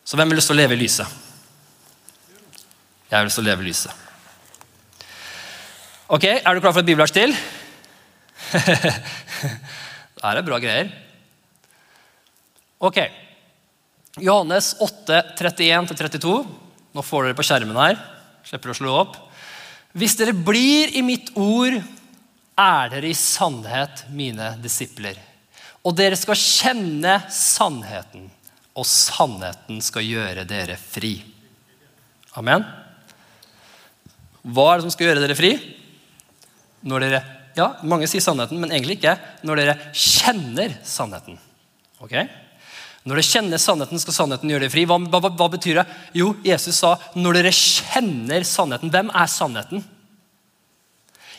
Så hvem har lyst til å leve i lyset? Jeg har lyst til å leve i lyset. Ok, Er du klar for et bibelvers til? det er bra greier. Ok. Johannes 8, 31-32. Nå får dere på skjermen her. Slipper å slå opp. Hvis dere blir i mitt ord, er dere i sannhet mine disipler. Og dere skal kjenne sannheten, og sannheten skal gjøre dere fri. Amen. Hva er det som skal gjøre dere fri? Når dere Ja, mange sier sannheten, men egentlig ikke. Når dere kjenner sannheten. Ok? Når dere kjenner sannheten, skal sannheten gjøre dere fri. Hva, hva, hva, betyr det? Jo, Jesus sa når dere kjenner sannheten. Hvem er sannheten?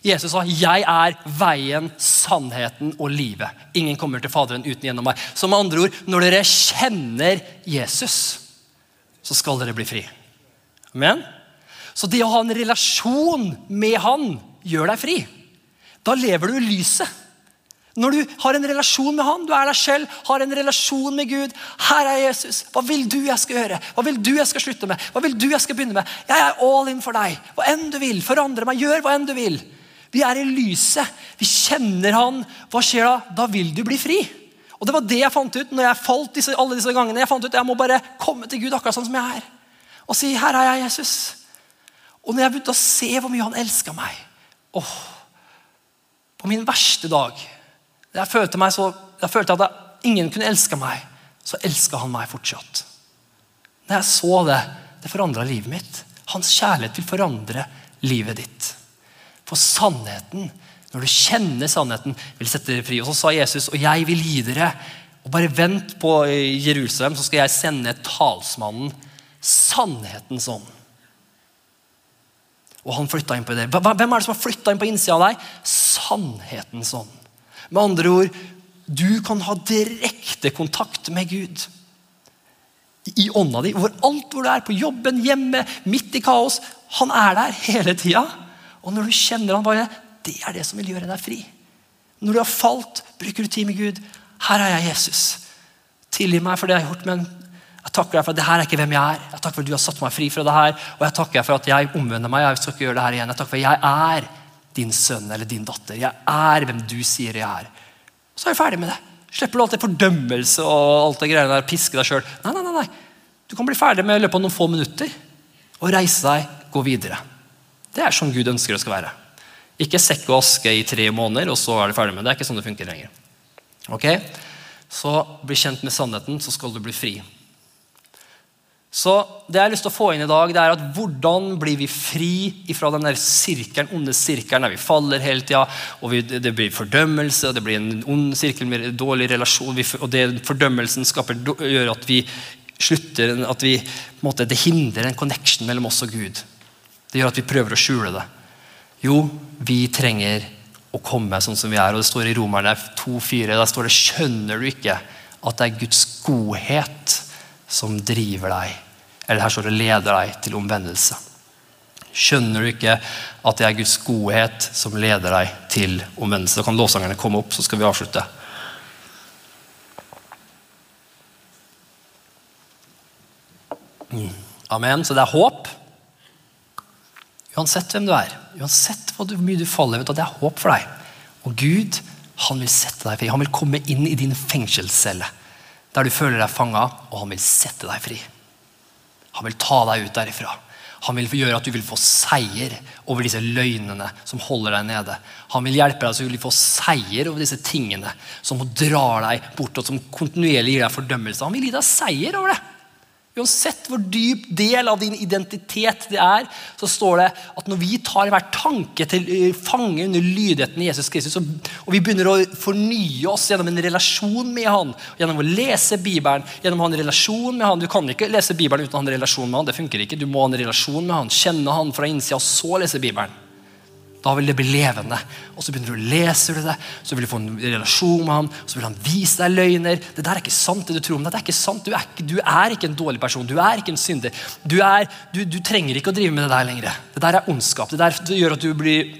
Jesus sa 'Jeg er veien, sannheten og livet'. Ingen kommer til Faderen uten gjennom meg. Så med andre ord, når dere kjenner Jesus, så skal dere bli fri. Amen? Så det å ha en relasjon med Han gjør deg fri. Da lever du i lyset. Når du har en relasjon med han, du er deg selv, har en relasjon med Gud. Her er Jesus. Hva vil du jeg skal gjøre? Hva vil du jeg skal slutte med? Hva vil du jeg skal begynne med? Jeg er all in for deg. Hva enn du vil. Forandre meg. Gjør hva enn du vil. Vi er i lyset. Vi kjenner han. Hva skjer da? Da vil du bli fri. Og Det var det jeg fant ut når jeg falt disse, alle disse gangene. Jeg fant ut Jeg må bare komme til Gud akkurat sånn som jeg er. Og si 'Her er jeg, Jesus'. Og når jeg begynte å se hvor mye han elska meg åh, På min verste dag jeg følte, så, jeg følte at ingen kunne elske meg, så elska han meg fortsatt. Når jeg så det, det forandra livet mitt. Hans kjærlighet vil forandre livet ditt. For sannheten, når du kjenner sannheten, vil sette dere fri. Og så sa Jesus, og jeg vil gi dere og Bare vent på Jerusalem, så skal jeg sende talsmannen, sannhetens ånd. Og han flytta inn på det. Hvem er det som har flytta inn på innsida av deg? Sannhetens ånd. Med andre ord, du kan ha direkte kontakt med Gud. I ånda di. Hvor alt hvor du er, på jobben, hjemme, midt i kaos. Han er der hele tida. Og når du kjenner han bare, det er det som vil gjøre deg fri. Når du har falt, bruker du tid med Gud. Her er jeg, Jesus. Tilgi meg for det jeg har gjort, men jeg takker deg for at det her er ikke hvem jeg er. Jeg takker for at du har satt meg fri fra det her, og jeg takker for at jeg omvender meg. Jeg skal ikke gjøre det her igjen. Jeg takker for at jeg er din sønn eller din datter. Jeg er hvem du sier jeg er. Så er jeg ferdig med det. Slipper du alt det fordømmelse og alt det greiene der, piske deg sjøl. Nei, nei, nei, nei. Du kan bli ferdig med i løpet av noen få minutter og reise deg, gå videre. Det er sånn Gud ønsker det skal være. Ikke sekk og aske i tre måneder, og så er du ferdig med det. Det er ikke sånn det funker lenger. Ok? Så bli kjent med sannheten, så skal du bli fri. Så det jeg har lyst til å få inn i dag, det er at hvordan blir vi fri fra den der sirkelen, onde sirkelen der vi faller hele tida, og det blir fordømmelse, og det blir en ond sirkel med dårlig relasjon, og det fordømmelsen skaper, gjør at vi slutter at vi, måte, Det hindrer en connection mellom oss og Gud. Det gjør at vi prøver å skjule det. Jo, vi trenger å komme sånn som vi er. og Det står i Romerne 2,4. Der står det 'Skjønner du ikke at det er Guds godhet' som driver deg, eller her står det leder deg til omvendelse. Skjønner du ikke at det er Guds godhet som leder deg til omvendelse? Da kan lovsangerne komme opp, så skal vi avslutte. Amen. Så det er håp. Uansett hvem du er, uansett hvor mye du faller, vet du, det er håp for deg. Og Gud han vil sette deg fri. Han vil komme inn i din fengselscelle der du føler deg fanga, og han vil sette deg fri. Han vil ta deg ut derifra. Han vil gjøre at du vil få seier over disse løgnene som holder deg nede. Han vil hjelpe deg så du vil få seier over disse tingene som drar deg bort, og som kontinuerlig gir deg fordømmelse. Han vil gi deg seier over det. Uansett hvor dyp del av din identitet det er, så står det at når vi tar hver tanke til eh, fange under lydigheten i Jesus Kristus, og vi begynner å fornye oss gjennom en relasjon med han, gjennom å lese Bibelen, gjennom å ha en relasjon med han Du kan ikke lese Bibelen uten å ha en relasjon med han. det funker ikke, Du må ha en relasjon med han, kjenne han fra innsida, og så lese Bibelen. Da vil det bli levende. Og Så begynner du å lese det, så vil du få en relasjon med ham, så vil han vise deg løgner. Det der er ikke sant, det du tror om deg. det er ikke sant. Du er, du er ikke en dårlig person. Du er ikke en synder. Du, er, du, du, trenger ikke å drive med det der lenger. Det der er ondskap. Det der gjør at blir,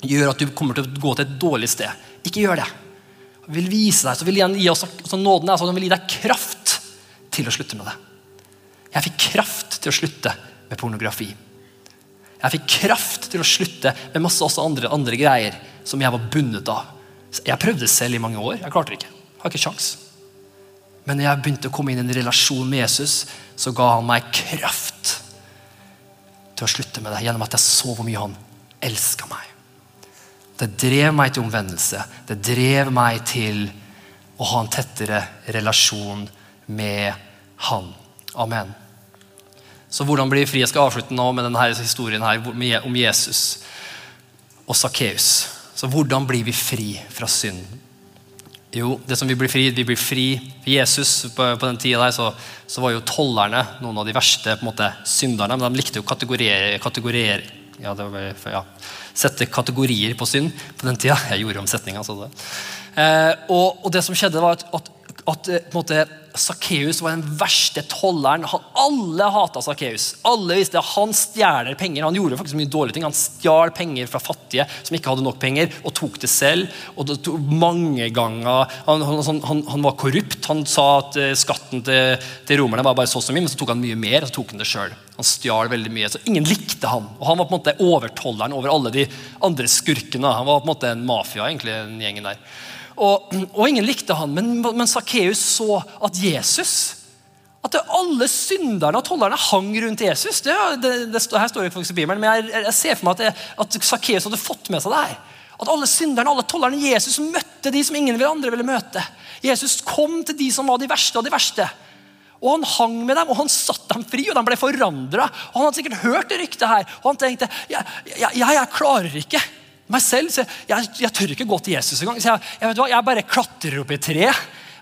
gjør at du kommer til å gå til et dårlig sted. Ikke gjør det. Han vil vise deg, så vil han gi oss så nåden er, så han vil gi deg kraft til å slutte med det. Jeg fikk kraft til å slutte med pornografi. Jeg fikk kraft til å slutte med masse også andre, andre greier som jeg var bundet av. Jeg prøvde selv i mange år. Jeg klarte det ikke. Jeg har ikke sjans. Men når jeg begynte å komme inn i en relasjon med Jesus, så ga han meg kraft til å slutte med det. Gjennom at jeg så hvor mye han elska meg. Det drev meg til omvendelse. Det drev meg til å ha en tettere relasjon med han. Amen. Så hvordan blir fri? Jeg skal avslutte nå med denne historien her om Jesus og Sakkeus. Så hvordan blir vi fri fra synd? Jo, det som Vi blir fri, vi blir fri for Jesus på, på den tida der, så, så, var jo tollerne noen av de verste på en måte, synderne. Men de likte å kategoriere, kategoriere ja, ja, sette kategorier på synd på den tida. Jeg gjorde om setninga. Eh, og, og, det som skjedde, var at, at at eh, på Sakkeus var den verste tolleren. alle hata Sakkeus. Alle visste at han stjeler penger. Han gjorde faktisk mye dårlige ting. Han stjal penger fra fattige som ikke hadde nok penger, og tok det selv. og det tok mange ganger. Han, han, han, han var korrupt. Han sa at uh, skatten til, til, romerne var bare så så mye, men så tok han mye mer. og så tok Han det selv. Han stjal veldig mye, så ingen likte han. Og Han var på en måte overtolleren over alle de andre skurkene. Han var på en måte en mafia, egentlig, den gjengen der. Og, og ingen likte han, men, men Sakkeus så at Jesus At alle synderne og tollerne hang rundt Jesus. Det, det, det, her står jo faktisk i Bibelen, men jeg, jeg ser for meg at, at Sakkeus hadde fått med seg det her. At alle synderne alle tollerne Jesus møtte de som ingen andre ville møte. Jesus kom til de som var de verste av de verste. Og Han hang med dem, og han satte dem fri, og de ble forandra. Han hadde sikkert hørt det ryktet her, og han tenkte jeg, jeg, jeg, klarer ikke meg selv. Så jeg, jeg, tør ikke gå til Jesus engang. Jeg, jeg, jeg bare klatrer opp i et tre.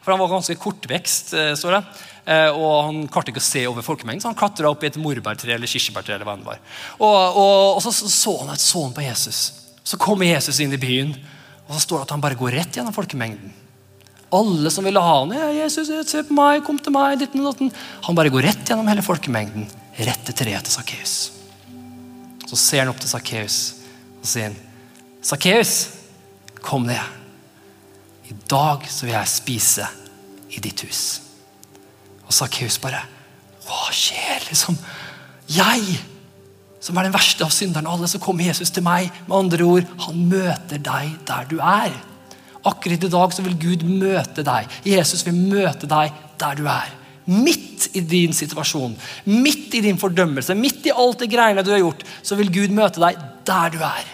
For han var ganske kortvekst. Eh, står det. Eh, og han klarte ikke å se over folkemengden, så han klatra opp i et morbærtre eller kirsebærtre. eller hva det var. Og, og, og så så han et sånn på Jesus. Så kommer Jesus inn i byen, og så står det at han bare går rett gjennom folkemengden. Alle som ville ha han, ja, Jesus, se på meg, kom til meg, ditten og. Han bare går rett gjennom hele folkemengden, rett til treet til Sakkeus. Så ser han opp til Sakkeus og sier Sakkeus, kom ned. I dag så vil jeg spise i ditt hus. Og Sakkeus bare Hva skjer? liksom? Jeg, som er den verste av synderne alle, så kommer Jesus til meg. Med andre ord, han møter deg der du er. Akkurat i dag så vil Gud møte deg. Jesus vil møte deg der du er. Midt i din situasjon, midt i din fordømmelse, midt i alt det greiene du har gjort, så vil Gud møte deg der du er.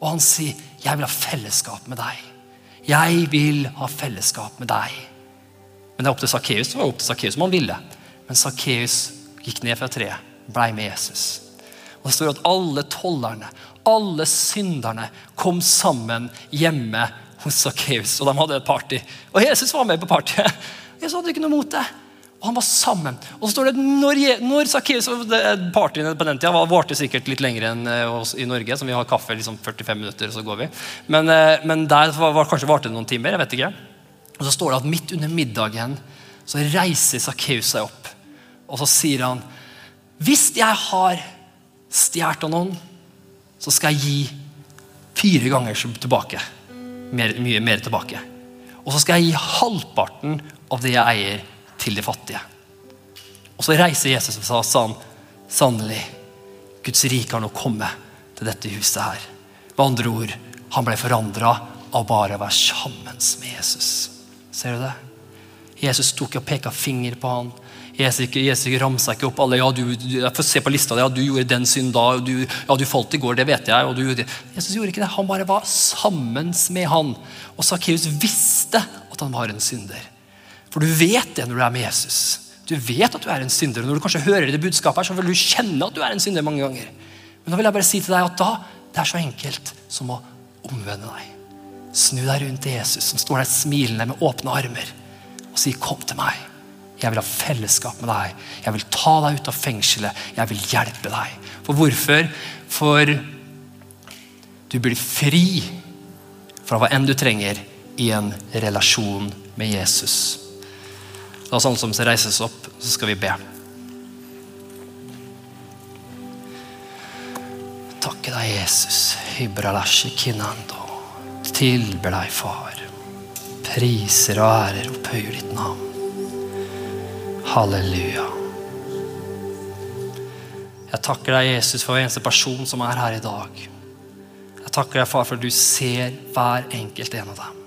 Og han sier, 'Jeg vil ha fellesskap med deg'. Jeg vil ha fellesskap med deg. Men det er opp til Sakkeus. Var opp til Sakkeus om han ville. Men Sakkeus gikk ned fra treet, blei med Jesus. Og Det står at alle tollerne, alle synderne, kom sammen hjemme hos Sakkeus. Og de hadde et party. Og Jesus var med på partyet. Jesus hadde ikke noe mot det. Og han var sammen. Og så står det når, når Sakkeus Partyene på den tida varte sikkert litt lenger enn eh, oss i Norge. som Vi har kaffe liksom 45 minutter, og så går vi. Men, eh, men der var, var, kanskje varte det noen timer. jeg vet ikke. Og så står det at midt under middagen så reiser Sakkeus seg opp. Og så sier han Hvis jeg har stjålet av noen, så skal jeg gi fire ganger tilbake. Mer, mye mer tilbake. Og så skal jeg gi halvparten av det jeg eier til de fattige. Og så reiser Jesus og sa sånn, sannelig, Guds rike har nå kommet til dette huset her. Med andre ord, han ble forandra av bare å være sammen med Jesus. Ser du det? Jesus tok og peka finger på han. Jesus Jesus ramsa ikke opp alle ja, du, jeg får se på lista ja, du gjorde den synd da, du, ja, du falt i går, det vet jeg. og du. Jesus gjorde ikke det, Han bare var sammen med han. Og Sakkeus visste at han var en synder. For du vet det når du er med Jesus. Du vet at du er en synder. Når du kanskje hører det budskapet, her, så vil du kjenne at du er en synder mange ganger. Men da vil jeg bare si til deg at da, det er så enkelt som å omvende deg. Snu deg rundt til Jesus, som står der smilende med åpne armer, og si 'Kom til meg'. Jeg vil ha fellesskap med deg. Jeg vil ta deg ut av fengselet. Jeg vil hjelpe deg. For hvorfor? For du blir fri fra hva enn du trenger i en relasjon med Jesus. Da alle som reises opp, så skal vi be. Takke deg, Jesus. Tilber deg, Far. Priser og ærer opphøyer ditt navn. Halleluja. Jeg takker deg, Jesus, for hver eneste person som er her i dag. Jeg takker deg, far, for du ser hver enkelt en av dem.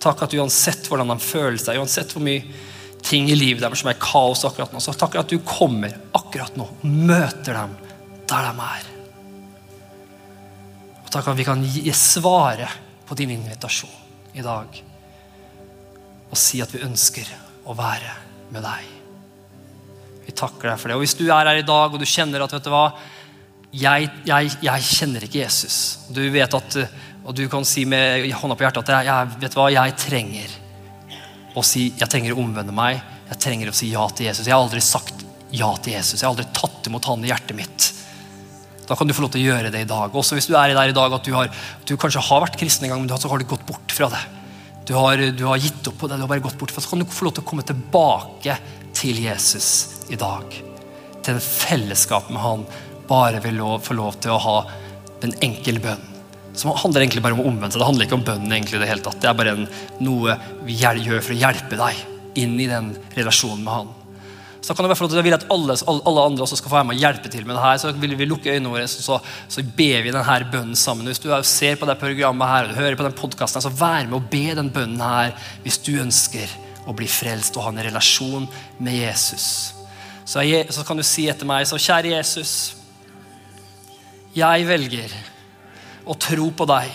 Takk at uansett hvordan de føler seg, uansett hvor mye ting i livet deres som er kaos akkurat nå, så takk at du kommer akkurat nå og møter dem der de er. Og takk at vi kan gi svare på din invitasjon i dag og si at vi ønsker å være med deg. Vi takker deg for det. Og Hvis du er her i dag og du kjenner at vet du hva, jeg, jeg, jeg kjenner ikke Jesus. Du vet at og du kan si med hånda på hjertet at jeg, vet hva, jeg trenger å si, jeg trenger å omvende meg. Jeg trenger å si ja til Jesus. Jeg har aldri sagt ja til Jesus. Jeg har aldri tatt imot han i hjertet mitt. Da kan du få lov til å gjøre det i dag. Også hvis du er der i dag at du, har, du kanskje har vært kristen en gang, men så har du gått bort fra det. Du har, du har gitt opp på det, du har bare gått bort fra det. Så kan du få lov til å komme tilbake til Jesus i dag. Til en fellesskap med han. Bare ved å få lov til å ha en enkel bønn som handler egentlig bare om å omvende seg. Det handler ikke om bønnen. egentlig Det hele tatt. Det er bare en, noe vi gjør for å hjelpe deg inn i den relasjonen med han. Så kan det være for at Jeg vil at alle, alle, andre også skal få være med og hjelpe til med det her. Så vil vi lukke øynene våre så, så ber vi denne bønnen sammen. Hvis du ser på det programmet her, og du hører på den podkasten, så vær med og be den bønnen her hvis du ønsker å bli frelst og ha en relasjon med Jesus. Så, jeg, så kan du si etter meg så kjære Jesus, jeg velger og tro på deg.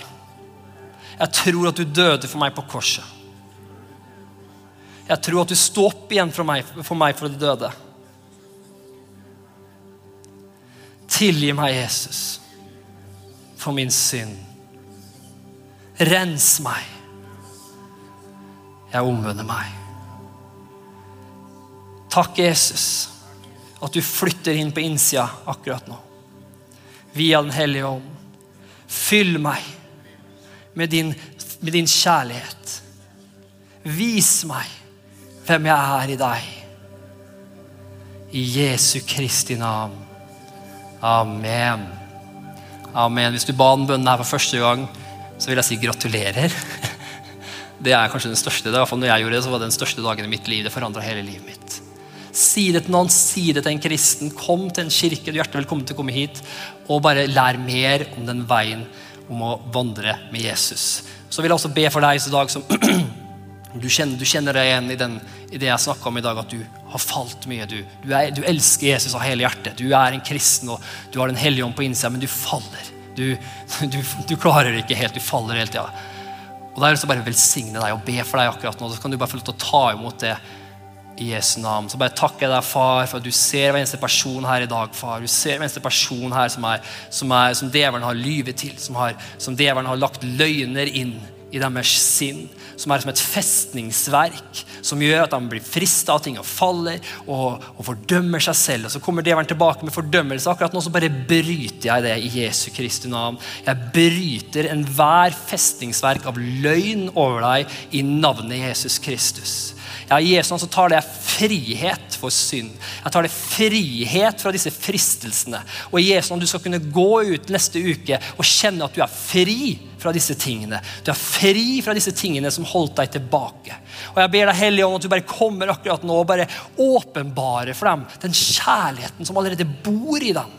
Jeg tror at du døde for meg på korset. Jeg tror at du sto opp igjen for meg for, meg for det døde. Tilgi meg, Jesus, for min synd. Rens meg. Jeg omvender meg. Takk, Jesus, at du flytter inn på innsida akkurat nå. Via Den hellige ånd. Fyll meg med din, med din kjærlighet. Vis meg hvem jeg er i deg. I Jesu Kristi navn. Amen. Amen. Hvis du ba den bønnen her for første gang, så vil jeg si gratulerer. Det er kanskje den største, det var når jeg gjorde det, så var det den største dagen i mitt liv. Det forandra hele livet mitt. Si det til noen, si det til en kristen. Kom til en kirke. Du er hjertelig velkommen til å komme hit. Og bare lær mer om den veien om å vandre med Jesus. Så vil jeg også be for deg i dag som du kjenner, du kjenner deg igjen i, den, i det jeg snakka om i dag, at du har falt mye. Du, du, er, du, elsker Jesus av hele hjertet. Du er en kristen, og du har Den hellige ånd på innsida, men du faller. Du, du, klarer det ikke helt. Du faller hele ja. Og Da er jeg så bare velsigne deg og be for deg akkurat nå. Så kan du bare få lov til å ta imot det i Jesu navn. Så bare takker jeg deg, far, for at du ser hver eneste person her i dag. far. Du ser hver eneste person her som, er, som, er, som djevelen har lyvet til. Som, har, som djevelen har lagt løgner inn i deres sinn. Som er som et festningsverk som gjør at han blir frista av ting og faller og, og, fordømmer seg selv. Og Så kommer djevelen tilbake med fordømmelse. Akkurat nå så bare bryter jeg det i Jesu Kristi navn. Jeg bryter enhver festningsverk av løgn over deg i navnet Jesus Kristus. Ja, I Jesu navn så tar det frihet for synd. Jeg tar det frihet fra disse fristelsene. Og i Jesu navn du skal kunne gå ut neste uke og kjenne at du er fri fra disse tingene. Du er fri fra disse tingene som holdt deg tilbake. Og Jeg ber deg Hellige Ånd at du bare kommer akkurat nå og bare åpenbarer for dem den kjærligheten som allerede bor i dem.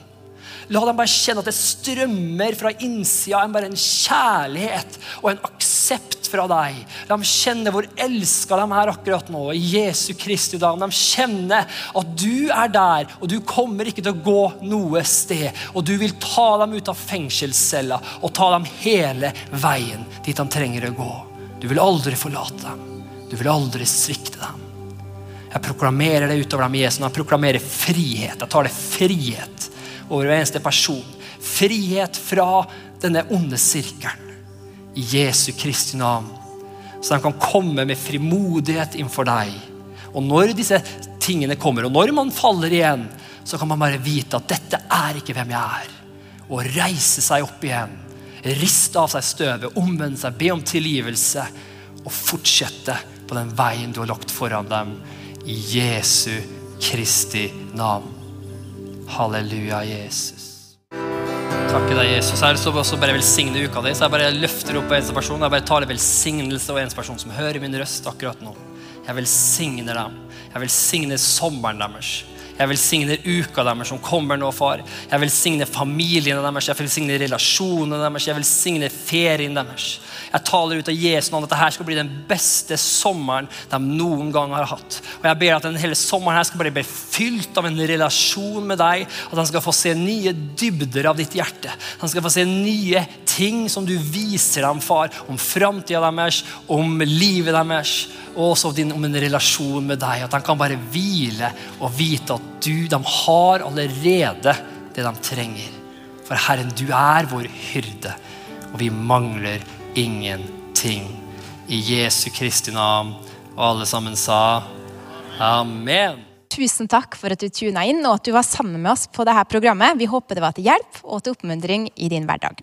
La dem bare kjenne at det strømmer fra innsida en bare en kjærlighet og en aksept fra deg. La dem kjenne hvor elska de er akkurat nå. I Jesu Kristi dag. La dem kjenne at du er der, og du kommer ikke til å gå noe sted. Og du vil ta dem ut av fengselscella og ta dem hele veien dit de trenger å gå. Du vil aldri forlate dem. Du vil aldri svikte dem. Jeg proklamerer det utover dem i Jesu. Jeg proklamerer frihet. Jeg tar det frihet over hver eneste person. Frihet fra denne onde sirkelen. I Jesu Kristi navn. Så de kan komme med frimodighet innenfor deg. Og når disse tingene kommer, og når man faller igjen, så kan man bare vite at dette er ikke hvem jeg er. Og reise seg opp igjen. Riste av seg støvet, omvende seg, be om tilgivelse. Og fortsette på den veien du har lagt foran dem. I Jesu Kristi navn. Halleluja, Jesus. Takke deg, Jesus. Vil også bare velsigne uka di. Så jeg bare løfter opp eneste person. Jeg bare tar en velsignelse og eneste person som hører min røst akkurat nå. Jeg velsigner dem. Jeg velsigner sommeren deres. Jeg velsigner uka deres som kommer nå, far. Jeg velsigner familiene deres, jeg velsigner relasjonene deres, jeg velsigner ferien deres. Jeg taler ut av Jesu navn at dette skal bli den beste sommeren de noen gang har hatt. Og Jeg ber at den hele sommeren her skal bli fylt av en relasjon med deg. At han skal få se nye dybder av ditt hjerte. Han skal få se nye ting som du viser dem, far, om framtida deres, om livet deres og også om en relasjon med deg. At han kan bare hvile og vite at du, de har allerede det de trenger. For Herren, du er vår hyrde, og vi mangler ingenting. I Jesu Kristi navn. Og alle sammen sa amen. Tusen takk for at du tuna inn og at du var sammen med oss på dette programmet. Vi håper det var til hjelp og til oppmuntring i din hverdag.